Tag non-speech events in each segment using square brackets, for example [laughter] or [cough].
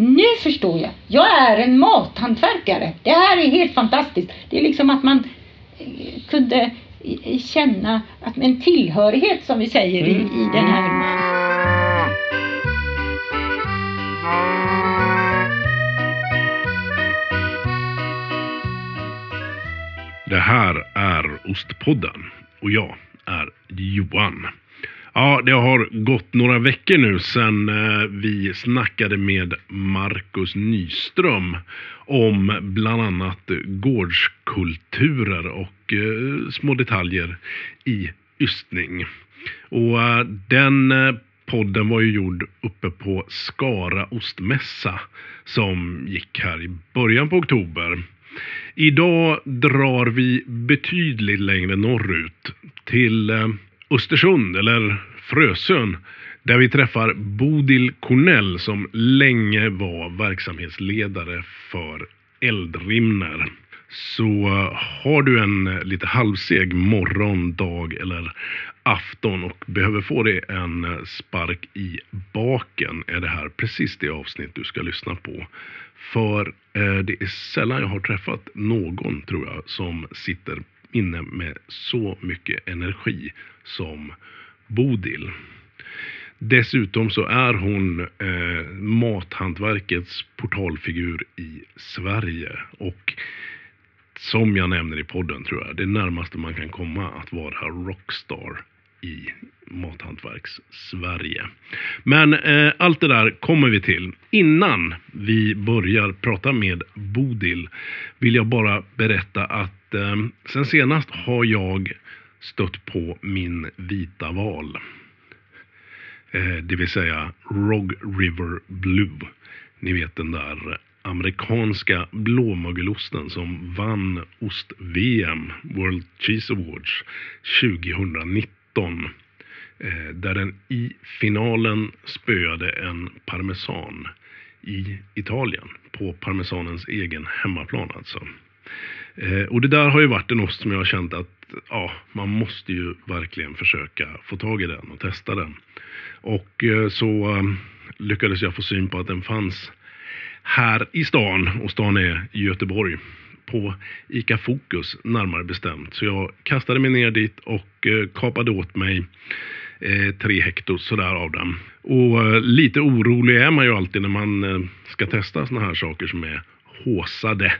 nu förstår jag. Jag är en mathantverkare. Det här är helt fantastiskt. Det är liksom att man eh, kunde eh, känna att en tillhörighet som vi säger i, i den här Det här är Ostpodden och jag är Johan. Ja, det har gått några veckor nu sedan eh, vi snackade med Marcus Nyström om bland annat gårdskulturer och eh, små detaljer i ystning. Och eh, den podden var ju gjord uppe på Skara ostmässa som gick här i början på oktober. Idag drar vi betydligt längre norrut till Östersund eller Frösön där vi träffar Bodil Cornell som länge var verksamhetsledare för Eldrimner. Så eh, har du en eh, lite halvseg morgon, dag eller afton och behöver få dig en eh, spark i baken är det här precis det avsnitt du ska lyssna på. För det är sällan jag har träffat någon, tror jag, som sitter inne med så mycket energi som Bodil. Dessutom så är hon eh, mathantverkets portalfigur i Sverige. Och som jag nämner i podden tror jag, det närmaste man kan komma att vara rockstar i mathantverks-Sverige. Men eh, allt det där kommer vi till. Innan vi börjar prata med Bodil vill jag bara berätta att eh, sen senast har jag stött på min vita val. Eh, det vill säga Rog River Blue. Ni vet den där amerikanska blåmögelosten som vann ost-VM, World Cheese Awards 2019. Eh, där den i finalen spöade en parmesan i Italien. På parmesanens egen hemmaplan alltså. Eh, och det där har ju varit en ost som jag har känt att ja, man måste ju verkligen försöka få tag i den och testa den. Och eh, så eh, lyckades jag få syn på att den fanns här i stan och stan är Göteborg på ICA Fokus närmare bestämt. Så jag kastade mig ner dit och eh, kapade åt mig eh, tre hekto sådär av den. Och eh, lite orolig är man ju alltid när man eh, ska testa sådana här saker som är håsade.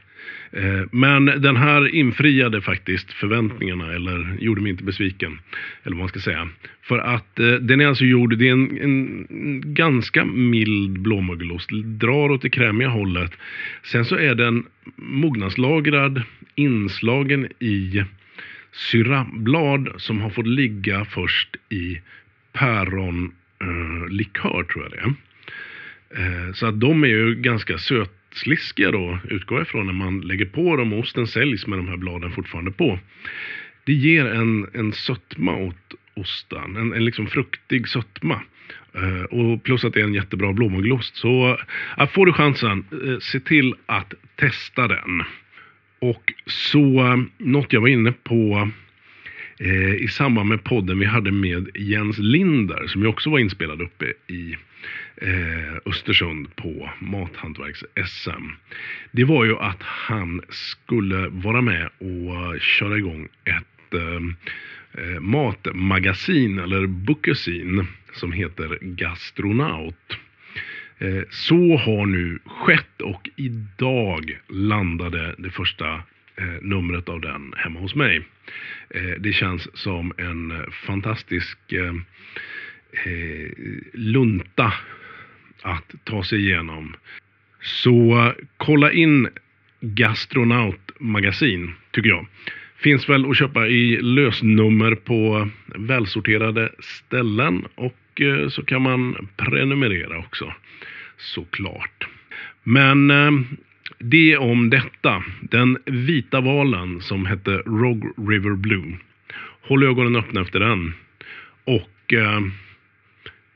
Eh, men den här infriade faktiskt förväntningarna eller gjorde mig inte besviken. Eller vad man ska säga. För att eh, den är alltså gjord, det är en, en ganska mild blåmögelost. Drar åt det krämiga hållet. Sen så är den mognadslagrad, inslagen i syrablad som har fått ligga först i päronlikör eh, tror jag det är. Eh, så att de är ju ganska söta sliskiga då, utgår jag ifrån, när man lägger på dem och osten säljs med de här bladen fortfarande på. Det ger en, en sötma åt osten, en, en liksom fruktig sötma. Uh, och plus att det är en jättebra blåmögelost. Så uh, får du chansen, uh, se till att testa den. Och så uh, något jag var inne på Eh, i samband med podden vi hade med Jens Linder som ju också var inspelad uppe i eh, Östersund på Mathantverks-SM. Det var ju att han skulle vara med och köra igång ett eh, eh matmagasin eller bookesin som heter Gastronaut. Eh, så har nu skett och idag landade det första Eh, numret av den hemma hos mig. Eh, det känns som en fantastisk eh, lunta att ta sig igenom. Så kolla in Gastronaut magasin, tycker jag. Finns väl att köpa i lösnummer på välsorterade ställen och så kan man prenumerera också. Såklart. Men det om detta. Den vita valen som hette Rogue River Blue. Håll ögonen öppna efter den. Och eh,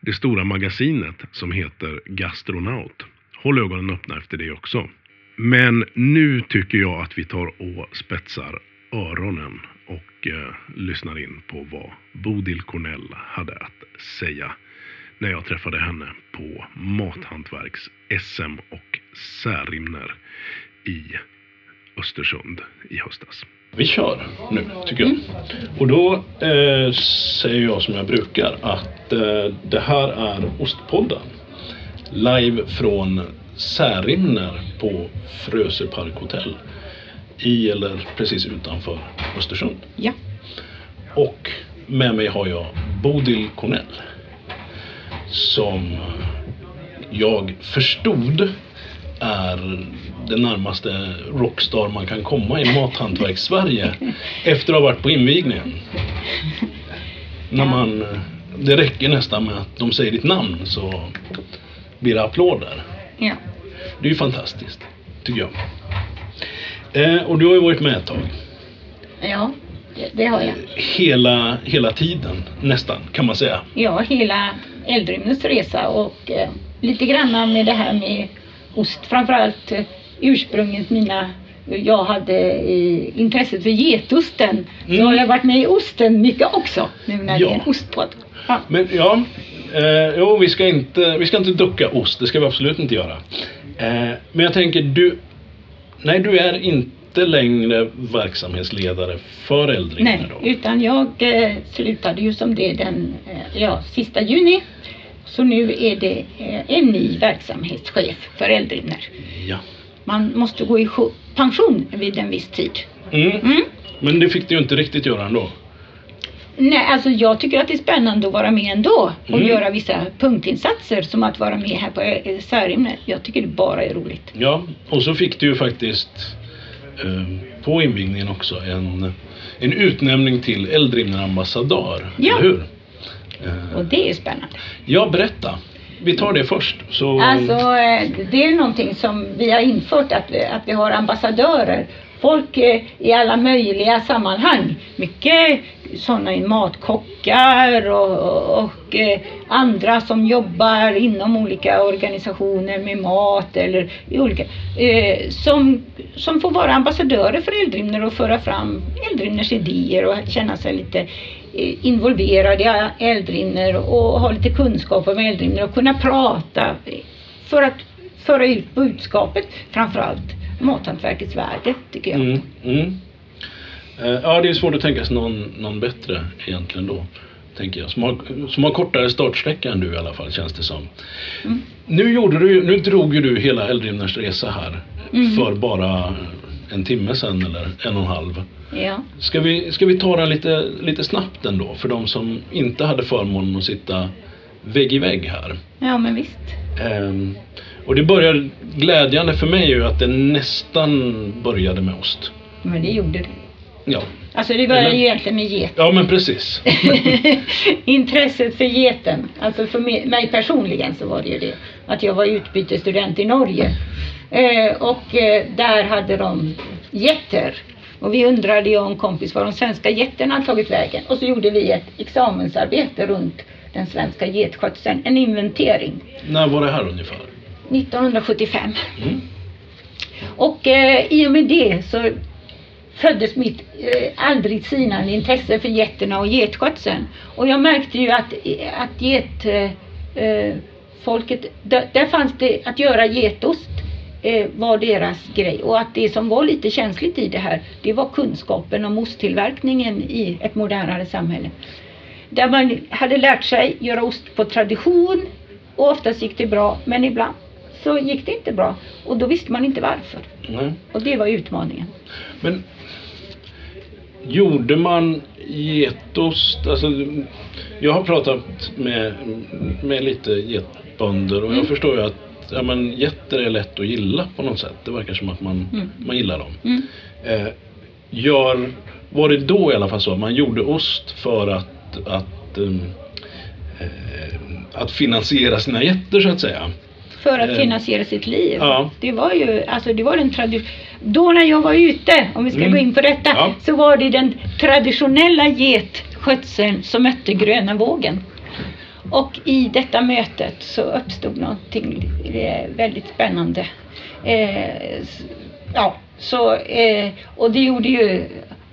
det stora magasinet som heter Gastronaut. Håll ögonen öppna efter det också. Men nu tycker jag att vi tar och spetsar öronen och eh, lyssnar in på vad Bodil Cornell hade att säga när jag träffade henne på Mathantverks-SM och Särimner i Östersund i höstas. Vi kör nu, tycker jag. Och då eh, säger jag som jag brukar att eh, det här är Ostpodden. Live från Särimner på Frösö Parkhotell. I eller precis utanför Östersund. Ja. Och med mig har jag Bodil Cornell. Som jag förstod är det närmaste rockstar man kan komma i mathantverks-Sverige [laughs] efter att ha varit på invigningen. När man, det räcker nästan med att de säger ditt namn så blir det applåder. Ja. Det är ju fantastiskt, tycker jag. Eh, och du har ju varit med ett tag. Ja, det, det har jag. Hela, hela tiden, nästan, kan man säga. Ja, hela Eldrimners resa och eh, lite grann med det här med ost. Framförallt eh, ursprunget mina jag hade eh, intresset för getosten. Så Mm. har jag varit med i osten mycket också. Nu när det Ja. är en ostpodd. Ja. Men ja, eh, jo, vi ska, inte, vi ska inte ducka ost, det ska vi absolut inte göra. Eh, men jag tänker, du, nej du är inte längre verksamhetsledare för Eldrimner Nej, då? utan jag eh, slutade ju som det den eh, ja, sista juni. Så nu är det eh, en ny verksamhetschef för Eldrimner. Ja. Man måste gå i pension vid en viss tid. Mm. Mm. Men det fick du ju inte riktigt göra ändå. Nej, alltså jag tycker att det är spännande att vara med ändå och Mm. göra vissa punktinsatser som att vara med här på Särimner. Jag tycker det bara är roligt. Ja, och så fick du ju faktiskt på invigningen också en, en utnämning till Eldrimner-ambassadör, Ja. eller hur? Eh, Och det är spännande. ja, berätta. Vi tar det först. Så... Alltså eh, det är någonting som vi har infört att, vi- att vi har ambassadörer. Folk i alla möjliga sammanhang. Mycket sådana matkockar och, och eh, andra som jobbar inom olika organisationer med mat eller i olika eh, som, som får vara ambassadörer för Eldrimner och föra fram Eldrimners idéer och känna sig lite involverad involverade i Eldrimner och ha lite kunskap om Eldrimner och kunna prata för att föra ut budskapet, framförallt mathantverkets värde, tycker jag. Mm, mm. Eh, Ja, det är svårt att tänka sig någon, någon bättre egentligen då. Tänker jag. Som har, som har kortare startsträcka än du i alla fall, känns det som. Mm. Nu, gjorde du, nu drog ju du hela Eldrimners resa här Mhm. för bara en timme sedan eller en och en halv. Ja. Ska vi, ska vi ta den lite, lite snabbt ändå för de som inte hade förmånen att sitta vägg i vägg här. ja, men visst. Ehm, och det började, glädjande för mig är ju att det nästan började med ost. Men det gjorde det. Ja, Alltså det började Eller? ju egentligen med get. ja men precis. [laughs] Intresset för geten, alltså för mig mig personligen så var det ju det. Att jag var utbytesstudent i Norge. Eh, och eh, där hade de getter. Och vi undrade ju om kompis var de svenska getterna hade tagit vägen. Och så gjorde vi ett examensarbete runt den svenska getskötseln, en inventering. När var det här ungefär? 1975. Mm. Och eh, i och med det så föddes mitt eh, aldrig sinande intresse för getterna och getskötseln. Och jag märkte ju att, att get, eh, eh, folket, där, där fanns det att göra getost eh, var deras grej. Och att det som var lite känsligt i det här, det var kunskapen om osttillverkningen i ett modernare samhälle. Där man hade lärt sig göra ost på tradition och oftast gick det bra, men ibland så gick det inte bra. Och då visste man inte varför. Nej. Och det var utmaningen. Men gjorde man getost? Alltså, jag har pratat med, med lite getbönder och jag Mm. förstår ju att ja, men, getter är lätt att gilla på något sätt. Det verkar som att man, Mm. man gillar dem. Mm. Eh, gör, var det då i alla fall så att man gjorde ost för att, att, ehm, eh, att finansiera sina getter så att säga? För att Eh, finansiera sitt liv. ja. Det var ju, alltså det var den tradition. Då när jag var ute, om vi ska Mm. gå in på detta, Ja. så var det den traditionella getskötseln som mötte gröna vågen. Och i detta mötet så uppstod någonting eh, väldigt spännande. Eh, ja, så, eh, och det gjorde ju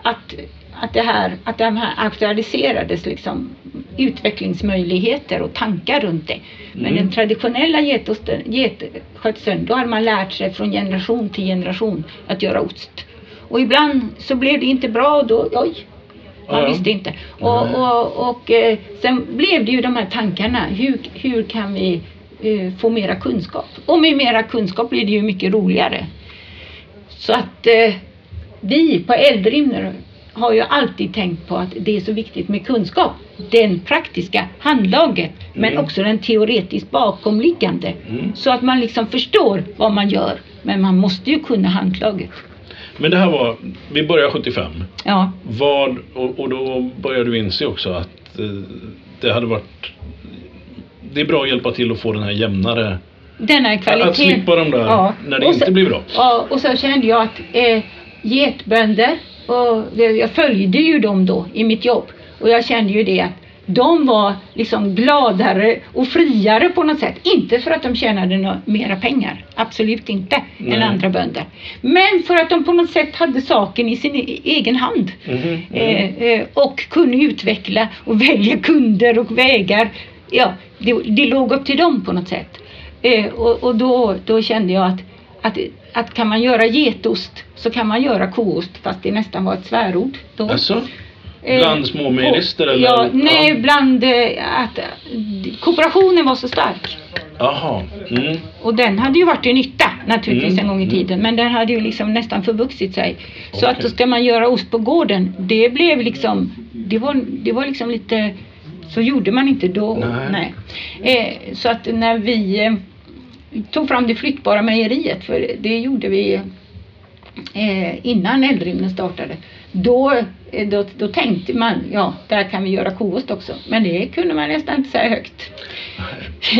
att, att, det här, att det här aktualiserades liksom utvecklingsmöjligheter och tankar runt det. Men Mm. den traditionella getskötseln, då hade man lärt sig från generation till generation att göra ost. Och ibland så blev det inte bra och då, oj, man Ja. visste inte. Och, och, och eh, sen blev det ju de här tankarna, hur, hur kan vi eh, få mera kunskap? Och med mera kunskap blir det ju mycket roligare. Så att eh, vi på Eldrimner har ju alltid tänkt på att det är så viktigt med kunskap. Den praktiska handlaget men Mm. också den teoretiskt bakomliggande. Mm. Så att man liksom förstår vad man gör. Men man måste ju kunna handlaget. Men det här var, vi började 75. Ja, Vad, och, och då började du inse också att eh, det hade varit det är bra att hjälpa till att få den här jämnare denna kvalitet. Att slippa de där när det Och inte så- blir bra. Ja, och så kände jag att eh, getbönder, och jag följde ju dem då i mitt jobb. Och jag kände ju det att de var liksom gladare och friare på något sätt. Inte för att de tjänade mera pengar, absolut inte, Nej. än andra bönder. Men för att de på något sätt hade saken i sin e- egen hand. Mhm, Eh, eh, och kunde utveckla och välja kunder och vägar. Ja, det, det låg upp till dem på något sätt. Eh, och och då, då kände jag att, att, att kan man göra getost så kan man göra koost fast det nästan var ett svärord. Då. Alltså, Eh, bland små mejerister eller? Ja, nej, bland eh, att eh, kooperationen var så stark. Jaha. Mm. Och den hade ju varit till nytta naturligtvis Mm, en gång i mm. tiden. Men den hade ju liksom nästan förvuxit sig. Så Okej. att då ska man göra ost på gården. Det blev liksom, det var, det var liksom lite, så gjorde man inte då. Nej. Eh, så att när vi eh, tog fram det flyttbara mejeriet, för det gjorde vi eh, innan Eldrimner startade. Då, eh, då, då tänkte man, ja, där kan vi göra koost också. Men det kunde man nästan inte säga högt.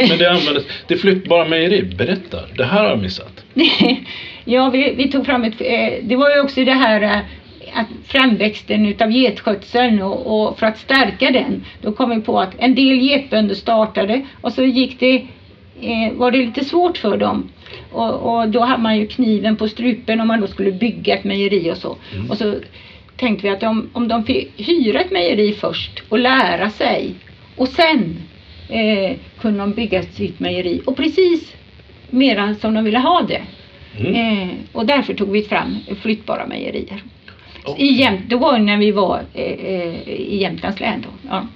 Men det användes, det flyttbara mejeri, berätta. Det här har jag missat. [laughs] ja, vi, vi tog fram ett, eh, det var ju också det här eh, att framväxten utav getskötseln och, och för att stärka den, då kom vi på att en del getbönder startade och så gick det, eh, var det lite svårt för dem. Och, och då hade man ju kniven på strupen om man då skulle bygga ett mejeri och så. Mm. Och så tänkte vi att om, om de fick hyra ett mejeri först och lära sig och sen eh, kunde de bygga sitt mejeri och precis mera som de ville ha det. Mm. Eh, och därför tog vi fram flyttbara mejerier. Okej. I Jämt, det var när vi var eh, eh, i Jämtlands län då. Ja.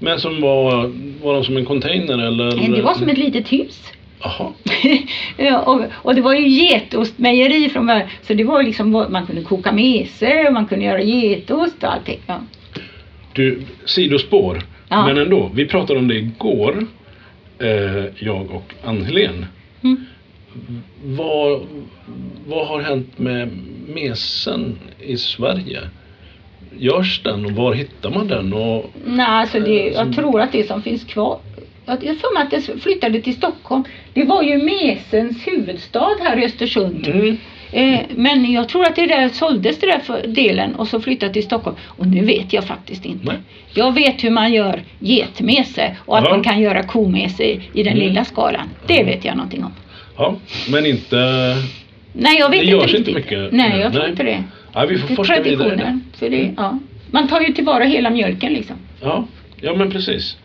Men som var, var de som en container eller? Det var som ett litet hus. Jaha. [laughs] ja, och, och det var ju getostmejeri från början. Så det var liksom, man kunde koka mese och man kunde göra getost och allting. Ja. Du, sidospår. Ja. Men ändå, vi pratade om det igår. Eh, jag och Ann-Helén. Mm. Vad, vad har hänt med mesen i Sverige? Görs den och var hittar man den? Och, Nej, alltså det, Som- jag tror att det som finns kvar. Jag för mig att det flyttade till Stockholm. Det var ju mesens huvudstad här i Östersund. mm. Eh, men jag tror att det där såldes det där för delen och så flyttade till Stockholm. Och nu vet jag faktiskt inte. Nej. Jag vet hur man gör getmese och att Ja. man kan göra komese i, i den Mm. lilla skalan. Det vet jag någonting om. Ja, men inte... Nej, jag vet Det inte görs riktigt. inte mycket Nej, jag tror Nej. inte det. Ja, vi får Det är forska vidare. traditionen. det. För det, Mm. ja. Man tar ju tillvara hela mjölken liksom. Ja, ja, men precis.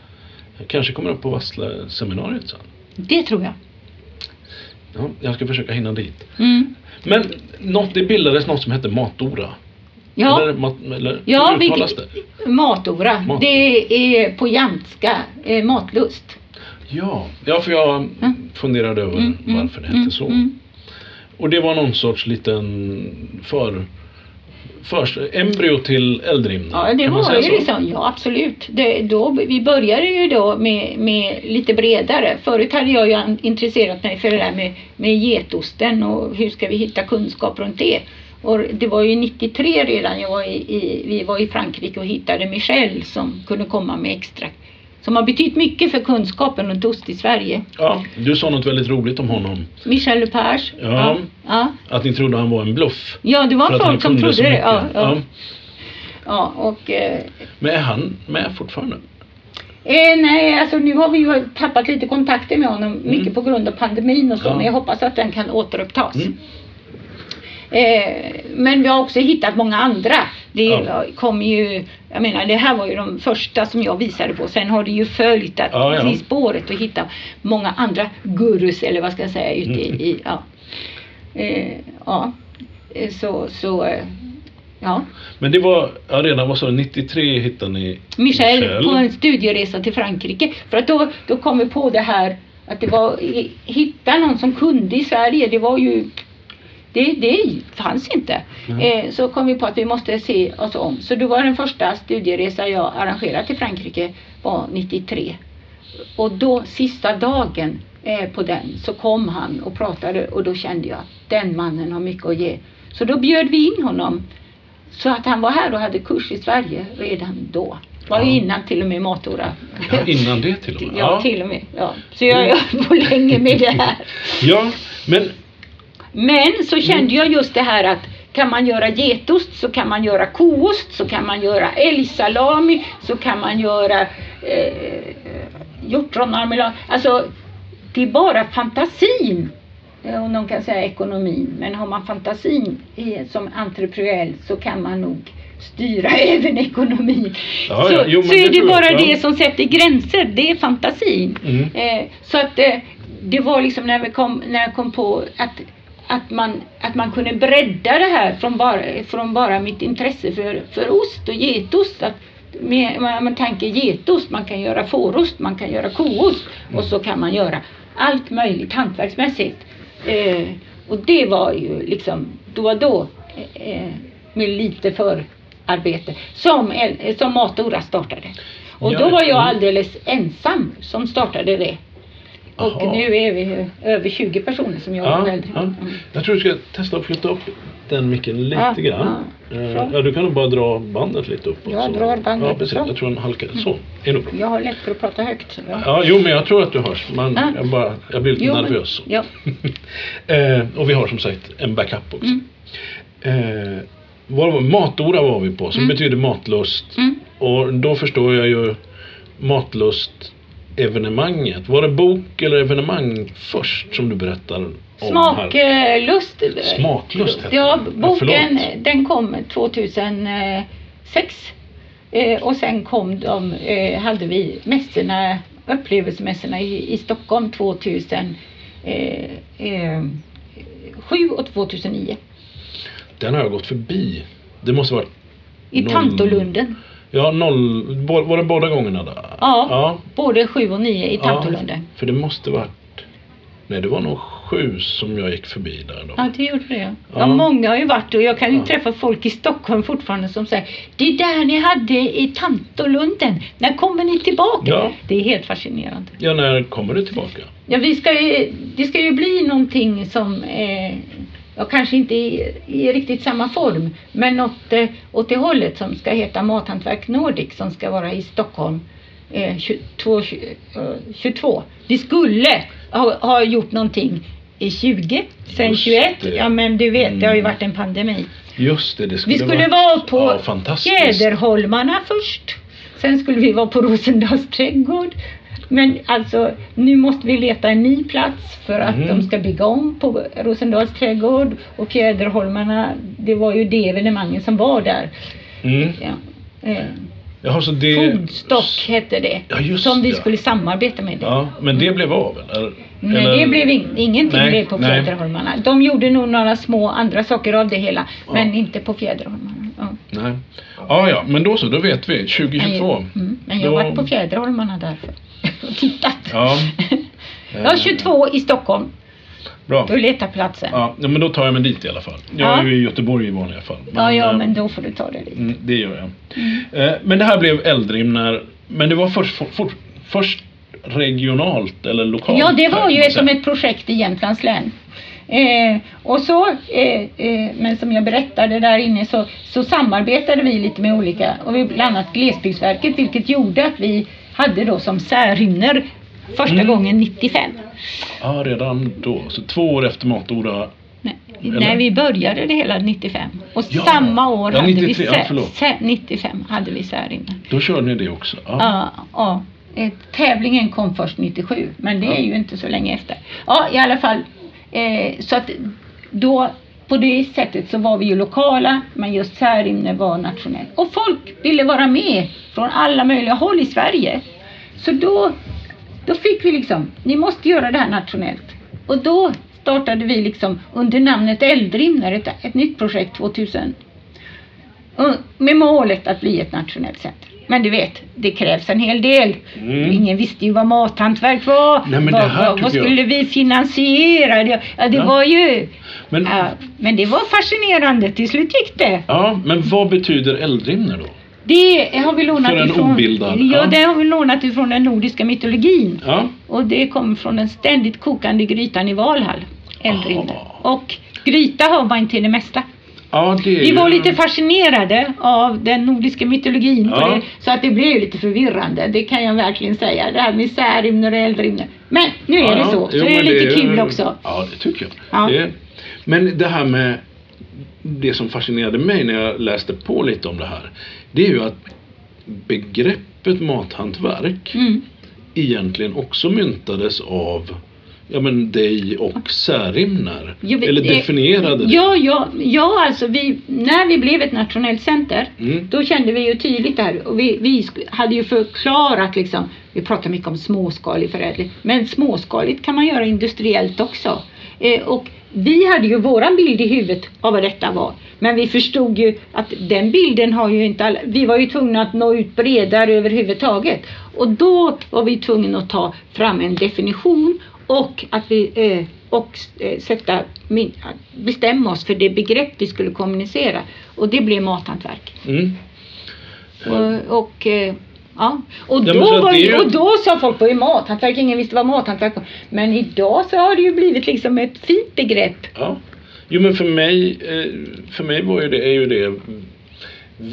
Jag kanske kommer upp på Vassla-seminariet sen. Det tror jag. Ja, jag ska försöka hinna dit. Mm. Men något, det bildades något som hette Matora. Ja, Eller, mat, eller Ja, vilket- det? matora. Mat- Det är på jamtska eh, matlust. Ja, ja, för jag Mm. funderade över Mm, mm, varför det hette mm, så. Och det var någon sorts liten för, för embryo till Eldrimner. Ja, det var ju liksom, ja absolut. Det, då, vi började ju då med, med lite bredare. Förut hade jag ju intresserat mig för det där med, med getosten och hur ska vi hitta kunskap runt det. Och det var ju 93 redan jag var i, i, vi var i Frankrike och hittade Michel som kunde komma med extra. Som har betytt mycket för kunskapen runt ost i Sverige. Ja, du sa något väldigt roligt om honom. Michel Lepage. Ja. ja. ja. Att ni trodde han var en bluff. Ja, det var folk som trodde det. Ja, ja. Ja. och eh, Men är han med fortfarande? Eh, nej, alltså nu har vi ju tappat lite kontakter med honom, mycket på grund av pandemin och så, Mm. Men jag hoppas att den kan återupptas. Mm. Eh, men vi har också hittat många andra. Det Ja. kom ju, jag menar det här var ju de första som jag visade på. Sen har det ju följt att Ja, ja. i spåret och hitta många andra gurus eller vad ska jag säga ute Mm. i, i ja. Eh, ja. Eh, Så, så eh, ja. Men det var, ja, redan vad sa du, 93 hittade ni Michel på en studieresa till Frankrike. För att då, då kom vi på det här att det var, hitta någon som kunde i Sverige, det var ju det, det fanns inte. Nej. Eh, så kom vi på att vi måste se oss om. Så då var den första studieresa jag arrangerade till Frankrike var 93. Och då sista dagen eh, på den så kom han och pratade och då kände jag att den mannen har mycket att ge. Så då bjöd vi in honom så att han var här och hade kurs i Sverige redan då. Var ju Ja. innan till och med Matora. Ja, innan det till och med. Ja, till och med. Ja. Så jag har på länge med det här. Ja, men Men så kände jag just det här att kan man göra getost så kan man göra koost, så kan man göra älgsalami, så kan man göra eh, hjortronmarmelad. Alltså det är bara fantasin. eh, Om någon kan säga ekonomin. Men har man fantasin som entreprenör så kan man nog styra [laughs] även ekonomin. Ja, så ja, jo, så är det det jag, bara ja. det som sätter gränser. Det är fantasin. Mm. Eh, så att eh, det var liksom när, vi kom, när jag kom på att, att, man, att man kunde bredda det här från bara, från bara mitt intresse för, för ost och getost. Att med, man, man tänker getost, man kan göra fårost, man kan göra koost och så kan man göra allt möjligt hantverksmässigt. Eh, och det var ju liksom då och då eh, med lite förarbete som, som Matora startade. Och då var jag alldeles ensam som startade det. Och Jaha. nu är vi över 20 personer som jobbar Ja, med äldre. ja. Mm. Jag tror du ska testa att flytta upp den micken lite Ja, grann. ja. Eh. Ja, du kan nog bara dra bandet lite uppåt. Jag så. drar bandet, Ja, precis. så. Jag tror den halkar. Så, är nog bra. Jag har lätt för att prata högt. Jag... Ja, jo, men jag tror att du hörs. Man, Ja. jag, bara, jag blir lite Jo, men- nervös. Ja. [laughs] eh, och vi har som sagt en backup också. Mm. Eh, var, matora var vi på, som Mm. betyder matlust. Mm. Och då förstår jag ju matlust evenemanget. Var det bok eller evenemang först som du berättar om här? Smaklust. Smaklust heter Ja. Ja, boken förlåt. den kom 2006. Eh, och sen kom de, eh, hade vi mässorna, upplevelsemässorna i, i Stockholm 2007 eh, och 2009. Den har jag gått förbi. Det måste varit I Noll- Tantolunden. Ja, noll, bo- var det båda gångerna där? Ja, ja. både sju och nio i Tantolunden. Ja, för det måste varit... Nej, det var nog sju som jag gick förbi där då. Ja, det gjorde det. Ja. Ja. Många har ju varit och jag kan ju Ja. träffa folk i Stockholm fortfarande som säger Det är där ni hade i Tantolunden. När kommer ni tillbaka? Ja. Det är helt fascinerande. Ja, när kommer du tillbaka? Ja, vi ska ju, det ska ju bli någonting som eh, ja, kanske inte i, i riktigt samma form men något eh, åt det hållet som ska heta Mathantverk Nordic som ska vara i Stockholm eh, 22, eh, 22. Vi skulle ha, ha gjort någonting i 20, sen Just 21. det. Ja men du vet, det har ju Mm. varit en pandemi. Just det, det skulle, Vi skulle varit- vara på ja. Fjäderholmarna först. Sen skulle vi vara på Rosendals trädgård. Men alltså, nu måste vi leta en ny plats för att Mhm. de ska bygga om på Rosendals trädgård. Och Fjäderholmarna, det var ju det evenemanget som var där. Mm. Ja. Eh, Jaha, så det... Foodstock hette det. Ja, just som vi det. skulle samarbeta med. Det. Ja, men det blev av eller? Nej, eller? det blev in, ingenting Nej, blev på nej. Fjäderholmarna. De gjorde nog några små andra saker av det hela. Ja. Men inte på Fjäderholmarna. Ja. Nej. Ja, ja, men då så, då vet vi. 2022. Mm, men jag har Då- varit på Fjäderholmarna därför. Och [laughs] tittat. Ja. [laughs] Ja, 22 i Stockholm. Bra. Då letar platsen. Ja, Ja, men då tar jag mig dit i alla fall. Jag Ja. är ju i Göteborg i vanliga fall. ja, eh, men då får du ta det dit. Mm, det gör jag. Eh, Men det här blev Eldrim när... Men det var först, for, for, först regionalt eller lokalt? Ja, det var ju som ett projekt i Jämtlands län. Eh, och så, eh, eh, men som jag berättade där inne så, så samarbetade vi lite med olika, och vi bland annat Glesbygdsverket, vilket gjorde att vi hade då som särhymner första Mm. gången 95. Ja, redan då. Så två år efter Matora. Nej, Eller? när vi började det hela 95. Och Ja. samma år Ja, hade 93, vi ja, sä- förlåt. sä- 95 hade vi särhymner. Då körde ni det också? Ja. Ja, ja. Eh, Tävlingen kom först 97, men det är ju inte så länge efter. Ja, i alla fall. Eh, så att då på det sättet så var vi ju lokala, men just Särimner var nationellt. Och folk ville vara med från alla möjliga håll i Sverige. Så då, då fick vi liksom, ni måste göra det här nationellt. Och då startade vi liksom under namnet Eldrimner, ett, ett nytt projekt 2000. Och Med målet att bli ett nationellt center. Men du vet, det krävs en hel del. Mm. Ingen visste ju vad mathantverk var. Nej, vad, vad, vad tycker jag- skulle vi finansiera? Det, ja, det Ja. var ju... Men, Ja, men det var fascinerande. Till slut gick det. ja, men vad betyder Eldrimner då? Det har vi lånat För en ifrån... obildad, Ja, ja. det har vi lånat ifrån den nordiska mytologin. Ja, Och det kommer från den ständigt kokande grytan i Valhall. Eldrimner. Aha. Och gryta har man till det mesta. ja det Vi ju- var lite fascinerade av den nordiska mytologin. Ja. Det, så att det blev lite förvirrande. Det kan jag verkligen säga. Det här med Särimner och Eldrimner. Men nu är Ja, det så. Så Jo, det är lite är- kul också. Ja, det tycker jag. Ja. Det, men det här med det som fascinerade mig när jag läste på lite om det här. Det är ju att begreppet mathantverk Mm. egentligen också myntades av ja, men dig och Särimner. Jo, Eller definierade det. Ja, ja, ja, alltså vi, när vi blev ett nationellt center Mm. då kände vi ju tydligt det här och vi, vi hade ju förklarat liksom, vi pratar mycket om småskalig förädling, men småskaligt kan man göra industriellt också. Eh, och vi hade ju våran bild i huvudet av vad detta var. Men vi förstod ju att den bilden har ju inte alla, vi var ju tvungna att nå ut bredare överhuvudtaget. Och då var vi tvungna att ta fram en definition och att vi eh, och eh, sätta, bestämma oss för det begrepp vi skulle kommunicera. Och det blev mathantverk. Mm. Och, och, eh, ja. och, Ja, då att var ju, och då sa folk är mathantverk? Ingen visste vad mathantverk var. Men idag så har det ju blivit liksom ett fint begrepp. Ja. Jo men för mig, eh, för mig var ju det, är ju det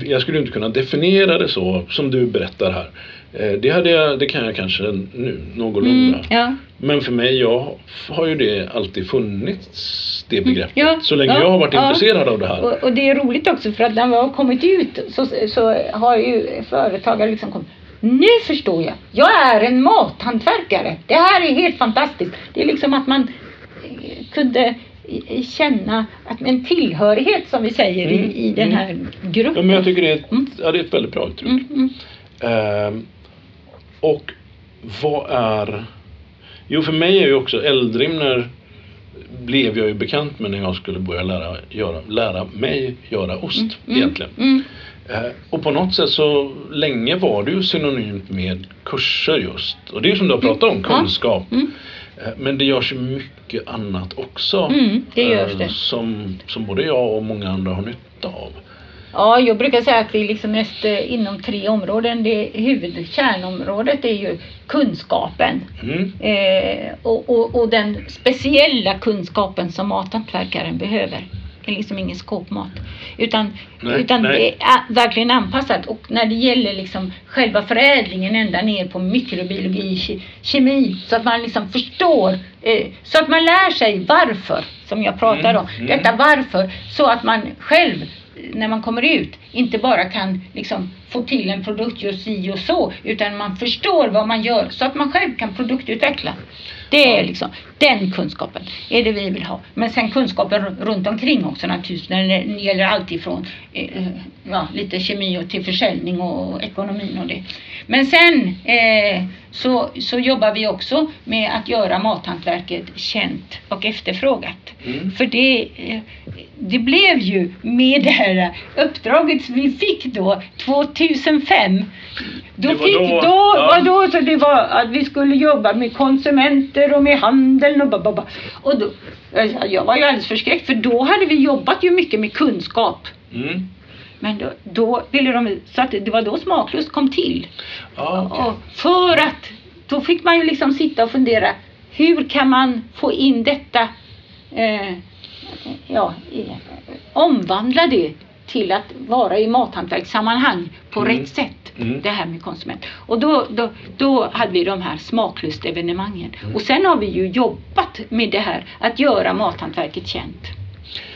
jag skulle inte kunna definiera det så som du berättar här. Eh, Det, hade jag, det kan jag kanske nu någorlunda. Mm, ja. Men för mig, jag har ju det alltid funnits, det begreppet. ja, så länge ja, jag har varit intresserad av det här. Och, och det är roligt också för att när vi har kommit ut så, så har ju företagare liksom kommit nu förstår jag. Jag är en mathantverkare. Det här är helt fantastiskt. Det är liksom att man eh, kunde känna att en tillhörighet som vi säger Mm, i, i den mm. här gruppen. Ja, men jag tycker det är ett, Mm. ja, det är ett väldigt bra uttryck. Mm, mm. Och vad är... Jo, för mig är ju också Eldrimner blev jag ju bekant med när jag skulle börja lära, göra, lära mig göra ost Mm, egentligen. Mm. Eh, och på något sätt så länge var det ju synonymt med kurser just. Och det är som du har pratat om, kunskap. Mm. Eh, Men det görs ju mycket annat också. Mm, det görs eh, det. Som, som både jag och många andra har nytta av. Ja, jag brukar säga att vi liksom mest eh, inom tre områden. Det huvud, kärnområdet är ju kunskapen. Mm. Eh, och, och, och den speciella kunskapen som mathantverkaren behöver. Det är liksom ingen skåpmat. Utan, Nej, utan nej. det är verkligen anpassat. Och när det gäller liksom själva förädlingen ända ner på mikrobiologi, ke- kemi. Så att man liksom förstår. Eh, så att man lär sig varför. Som jag pratar Mm, om. mm. Detta varför. Så att man själv när man kommer ut inte bara kan liksom få till en produkt just si och så utan man förstår vad man gör så att man själv kan produktutveckla. Det är liksom den kunskapen är det vi vill ha. Men sen kunskapen ru- runt omkring också naturligtvis. När det gäller allt ifrån eh, ja, lite kemi och till försäljning och ekonomin och det. Men sen eh, så, så jobbar vi också med att göra mathantverket känt och efterfrågat. Mm. För det, eh, det blev ju med det här uppdraget som vi fick då 2005. Då Det var fick, då, då, ja. då så det var att vi skulle jobba med konsumenter och med handeln och bababa. Och då, jag var ju alldeles förskräckt för då hade vi jobbat ju mycket med kunskap. Mm. Men då, då ville de, så att det var då Smaklust kom till. Ja, okej. Och för att, då fick man ju liksom sitta och fundera, hur kan man få in detta, eh, ja, i, omvandla det till att vara i mathantverkssammanhang på Mm. rätt sätt. Mm. Det här med konsument. Och då, då, då hade vi de här smaklustevenemangen. Mm. Och sen har vi ju jobbat med det här att göra mathantverket känt.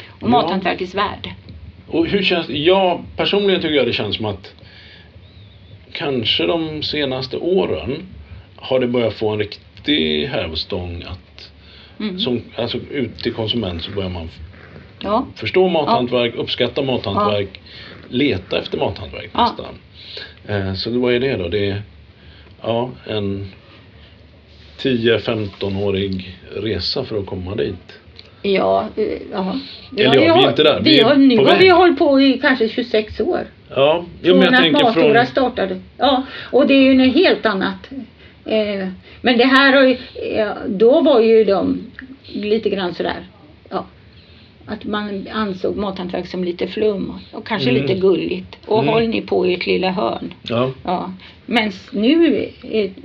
Och Ja. mathantverkets värde. Och hur känns Jag personligen tycker jag det känns som att kanske de senaste åren har det börjat få en riktig hävstång att Mm. som, alltså ut till konsument så börjar man Ja. Förstå mathantverk, uppskatta mathantverk, leta efter mathantverk Ja. nästan. Eh, så vad är det då? Det är ja, en 10-15-årig resa för att komma dit. Ja, eh, ja. Eller ja, vi har- inte där. Vi Vi har, nu har vi hållit på i kanske 26 år. Ja, jo, men jag att tänker från... startade. Ja, och det är ju något helt annat. Eh, men det här eh, då var ju de lite grann sådär. Att man ansåg mathantverk som lite flum och kanske Mm. lite gulligt. Och Mm. håll ni på i ert lilla hörn. Ja, Ja. Men nu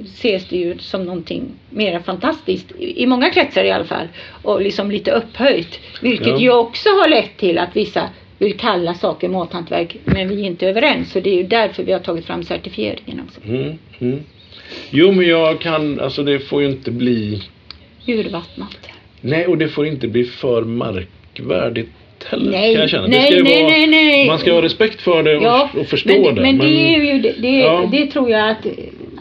ses det ju som någonting mer fantastiskt, i i många kretsar i alla fall, och liksom lite upphöjt. Vilket Ja. ju också har lett till att vissa vill kalla saker mathantverk, men vi är inte överens. Så det är ju därför vi har tagit fram certifieringen också. mm, mm. Jo, men jag kan, alltså det får ju inte bli... Urvattnat. Nej, och det får inte bli för märkvärdigt heller Nej, kan jag känna. nej, det ska nej, vara, nej, nej. Man ska ha respekt för det och, Ja, och förstå men, det. Men det är ju det, det, Ja. det tror jag att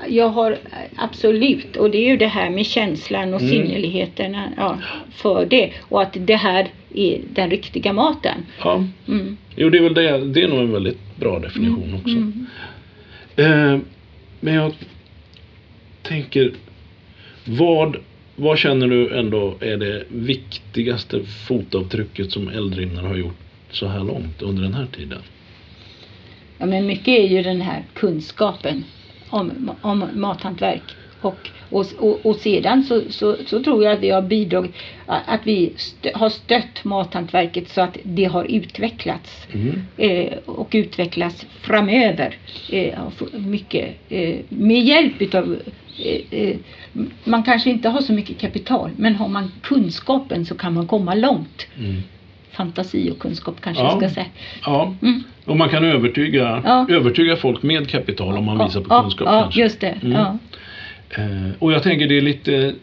jag har absolut och det är ju det här med känslan och Mm. sinneligheten ja, för det och att det här är den riktiga maten. Ja, Mm. jo det är väl det. Det är nog en väldigt bra definition också. Mm. Eh, men jag tänker, vad, vad känner du ändå är det viktigaste fotavtrycket som Eldrimner har gjort så här långt under den här tiden? Ja, men mycket är ju den här kunskapen om, om mathantverk. Och, och, och, och sedan så, så, så tror jag att vi har bidragit, att vi stö, har stött mathantverket så att det har utvecklats. Mm. eh, och utvecklas framöver. Eh, mycket, eh, med hjälp utav eh, man kanske inte har så mycket kapital men har man kunskapen så kan man komma långt. Mm. Fantasi och kunskap kanske Ja. jag ska säga. Ja, Mm. och man kan övertyga, Ja. övertyga folk med kapital om man Ja, visar på kunskap Ja, kanske. just det. Mm. Ja. Eh, och jag tänker det är lite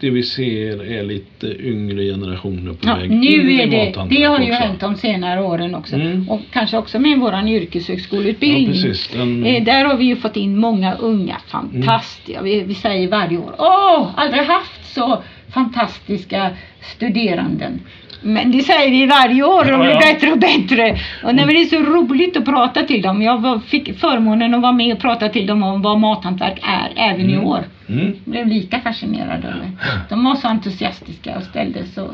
det vi ser är lite yngre generationer på Ja, väg in nu i är det, det har ju också. hänt de senare åren också. Mm. Och kanske också med våran yrkeshögskoleutbildning. Ja, precis. Den, Eh, där har vi ju fått in många unga fantastiska, vi, vi säger varje år, åh, aldrig haft så fantastiska studeranden. Men det säger vi varje år, de Ja, blir ja. bättre och bättre. Och nej, men det är så roligt att prata till dem. Jag fick förmånen att vara med och prata till dem om vad mathantverk är, även i Mm. år. mm. Jag blev lika fascinerad av det. De var så entusiastiska och ställde så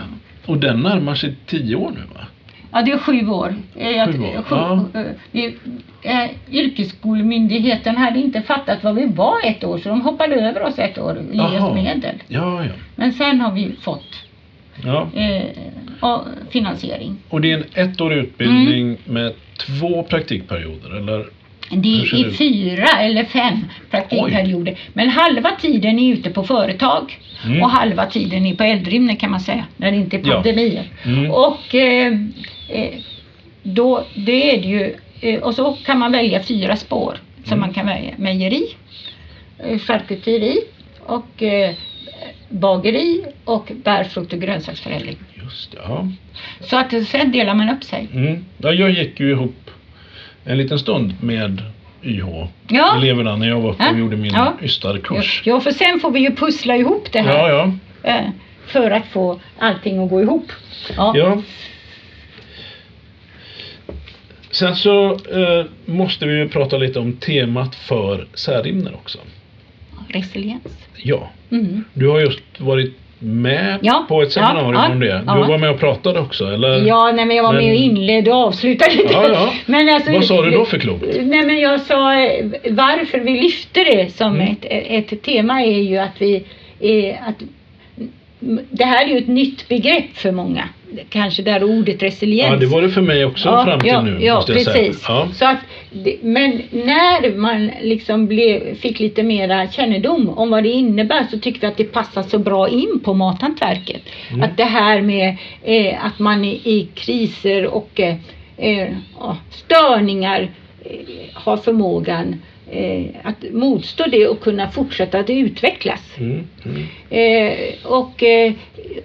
Och den närmar sig tio år nu va? Ja, det är sju år. Jag- Sju år, sju- ja. eh, vi- eh, Yrkesskolemyndigheten hade inte fattat vad vi var ett år så de hoppade över oss ett år och Jaha. oss medel. Ja, ja. Men sen har vi fått ja. eh, och finansiering. Och det är en ettårig utbildning med två praktikperioder eller? Det är fyra eller fem praktikperioder. Men halva tiden är ute på företag Mm. och halva tiden är på Eldrimner kan man säga, när det inte är Ja. pandemier. Mm. Och eh, eh, då, det är det ju, eh, och så kan man välja fyra spår som Mm. man kan välja. Mejeri, eh, charkuteri och eh, bageri och bärfrukt och grönsaksförädling. Just det, ja. Så att sen delar man upp sig. Mm. ja. Jag gick ju ihop en liten stund med YH-eleverna Ja. när jag var uppe och Ja. gjorde min Ja. Ystadkurs. Ja, för sen får vi ju pussla ihop det här. Ja, ja. eh, för att få allting att gå ihop. Ja. Ja. Sen så eh, måste vi ju prata lite om temat för Särimner också. Resiliens. Ja, Mm. du har just varit med Ja, på ett seminarium ja, om det. Du ja. var med och pratade också, eller? Ja, nej, men jag var Men- med och inledde och avslutade. Men alltså, Vad sa du då för klokt? Nej, men jag sa eh, varför vi lyfte det som Mm. ett, ett tema är ju att vi är att det här är ju ett nytt begrepp för många. Kanske det här ordet resiliens. Ja, det var det för mig också fram till ja, nu, Ja, precis. Ja. Så att, men när man liksom blev, fick lite mera kännedom om vad det innebär så tyckte vi att det passade så bra in på mathantverket. Mm. Att det här med eh, att man i, i kriser och eh, eh, ja, störningar eh, har förmågan eh, att motstå det och kunna fortsätta att utvecklas. Mm, mm. Eh, och, eh,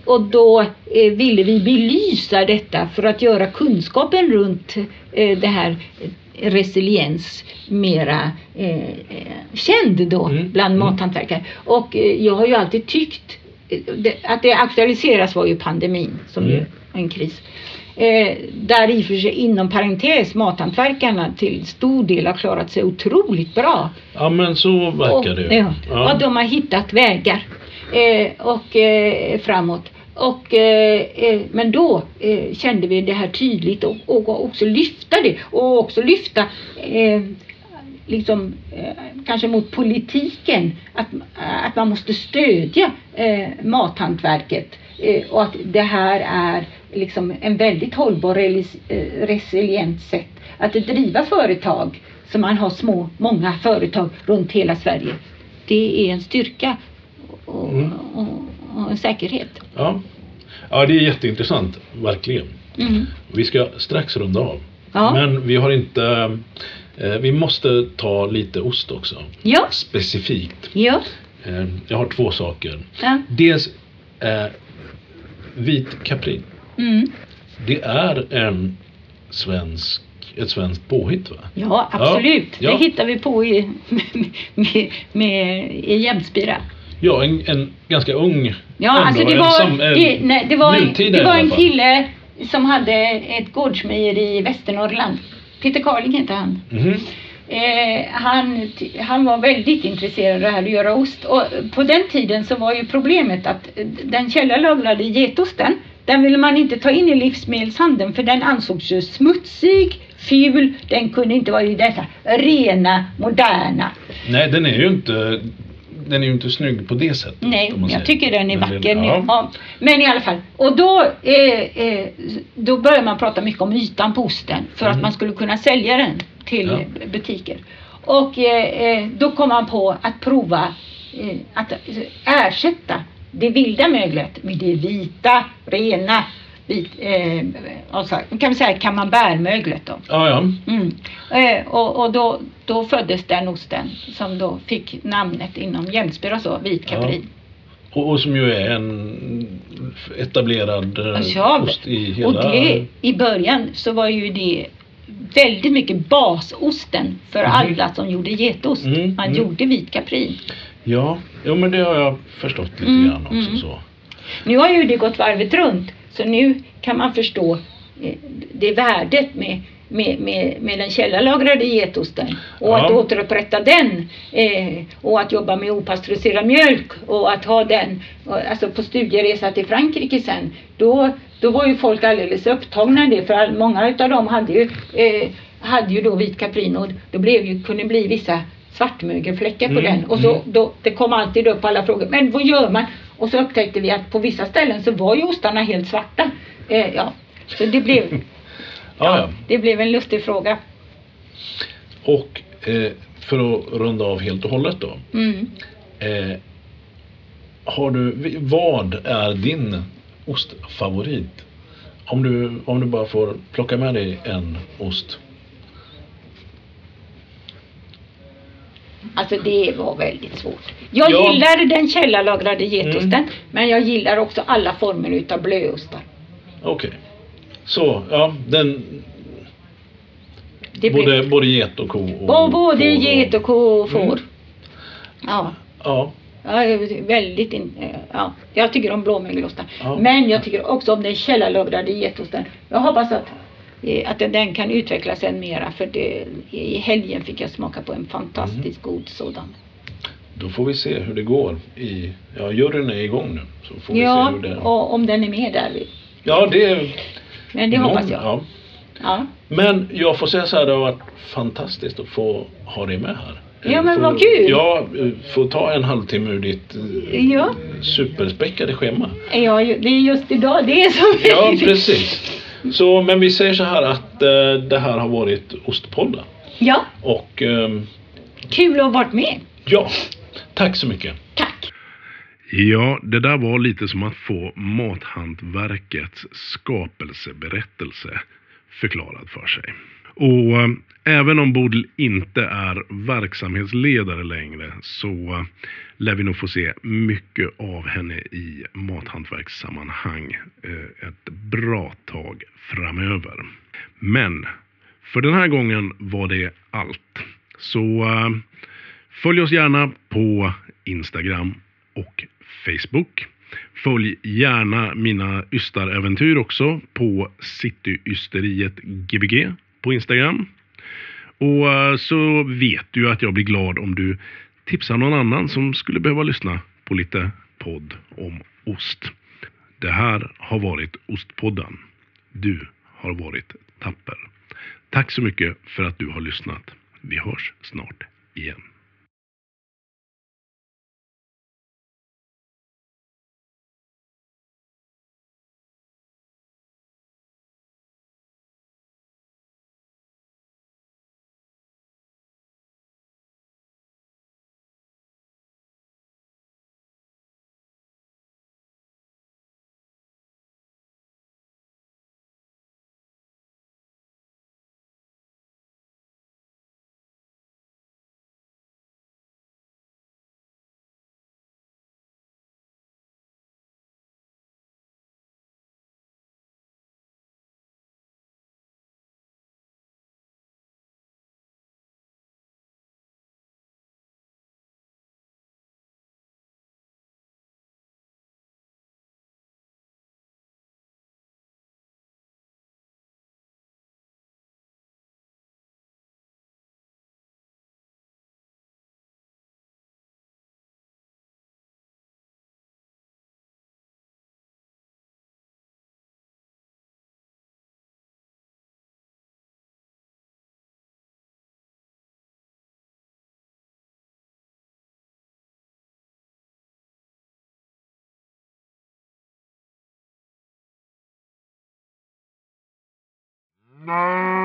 och då eh, ville vi belysa detta för att göra kunskapen runt eh, det här resiliens mera känd då Mm, bland mm. mathantverkare. Och jag har ju alltid tyckt att det aktualiseras var ju pandemin som Mm. ju en kris. Eh, där i och för sig inom parentes mathantverkarna till stor del har klarat sig otroligt bra. Ja, men så verkar det och, ju. ja, Ja. och de har hittat vägar eh, och eh, framåt. Och, eh, eh, men då eh, kände vi det här tydligt och, och också lyfta det och också lyfta eh, liksom, eh, kanske mot politiken att, att man måste stödja eh, mathantverket och att det här är liksom en väldigt hållbar eh, resilient sätt att driva företag så man har små, många företag runt hela Sverige. Det är en styrka och, Mm. och, och en säkerhet. Ja. ja, det är jätteintressant, verkligen. Mm. Vi ska strax runda av. Ja. Men vi har inte... Eh, vi måste ta lite ost också. Ja, Specifikt. ja, Eh, jag har två saker. ja. Dels eh, vit kaprin. Mm. Det är en svensk, ett svenskt påhitt va? ja absolut. Ja. Det hittar vi på i, [laughs] med, med, i Jämsbira. Ja, en, en ganska ung Ja, ändå, alltså det var, sam- en det, nej, det var, en, det var en kille som hade ett gårdsmejeri i Västernorrland. Peter Carling hette han. Mhm. Eh, han, han var väldigt intresserad av det här att göra ost. Och på den tiden så var ju problemet att eh, den källarlagrade getosten, den ville man inte ta in i livsmedelshandeln för den ansågs ju smutsig, ful, den kunde inte vara i detta rena, moderna. Nej, den är ju inte den är ju inte snygg på det sättet. Nej, jag säger. tycker den är Men vacker. nu. ja. Ja. Men i alla fall. Och då, eh, eh, då börjar man prata mycket om ytan på osten för att Mhm. man skulle kunna sälja den till Ja. butiker. Och eh, eh, då kom man på att prova eh, att eh, ersätta det vilda möglet med det vita, rena, eh, alltså, kan vi säga camembertmöglet då. Ja, ja. Mm. Eh, och och då, då föddes den osten som då fick namnet inom Jämsbira så, vit Ja. kaprin. Och, och som ju är en etablerad eh, Ja, ost i hela... och det, i början så var ju det väldigt mycket basosten för Mhm. alla som gjorde getost. Mm, Man mm. gjorde vit kaprin. Ja, jo, men det har jag förstått lite Mm, grann också. mm. Så. Nu har ju det gått varvet runt så nu kan man förstå eh, det värdet med med, med, med den källarlagrade getosten och Ja. att återupprätta den eh, och att jobba med opastöriserad mjölk och att ha den och, alltså på studieresa till Frankrike sen då, då var ju folk alldeles upptagna i det för all, många utav dem hade ju, eh, hade ju då vit kaprin och då blev ju, kunde bli vissa svartmögelfläckar på Mm, den och så mm. då, det kom alltid upp alla frågor men vad gör man? Och så upptäckte vi att på vissa ställen så var ju ostarna helt svarta. Eh, ja. Så det blev, [laughs] Ja, det blev en lustig fråga. Och eh, för att runda av helt och hållet då. Mm. Eh, har du, vad är din ostfavorit? Om du, om du bara får plocka med dig en ost. Alltså det var väldigt svårt. Jag Ja. gillar den källarlagrade getosten Mm. men jag gillar också alla former utav blöostar. Okej. Så, ja, den... Det både, både get och ko och... Bo- både får get och ko och får. Mm. Ja. Ja, Ja, väldigt in, ja, jag tycker om blåmögelostar. Ja. Men jag tycker också om den källarlagrade getosten. Jag hoppas att, att den, kan utvecklas än mera för det, i helgen fick jag smaka på en fantastiskt Mm. god sådan. då får vi se hur det går i... Ja, juryn är igång nu. Så får vi Ja, se hur det... och om den är med där. Ja, det... Men det hoppas jag. Ja. Ja. Men jag får säga så här, det har varit fantastiskt att få ha dig med här. Ja, men vad kul. Ja, få ta en halvtimme ur ditt eh, Ja. superspäckade schema. Ja, det är just idag det är som Ja, precis. Så, men vi säger så här att eh, det här har varit Ostpodden. Ja, Och ehm, kul att ha varit med. ja, tack så mycket. Tack. Ja, det där var lite som att få mathantverkets skapelseberättelse förklarad för sig. Och eh, även om Bodil inte är verksamhetsledare längre så eh, lär vi nog få se mycket av henne i mathantverkssammanhang eh, ett bra tag framöver. Men för den här gången var det allt. Så följ oss gärna på Instagram och Facebook. Följ gärna mina ystaräventyr också på Cityysteriet Gbg på Instagram. Och eh, så vet du att jag blir glad om du tipsar någon annan som skulle behöva lyssna på lite podd om ost. Det här har varit Ostpodden. Du har varit tapper. Tack så mycket för att du har lyssnat. Vi hörs snart igen. No.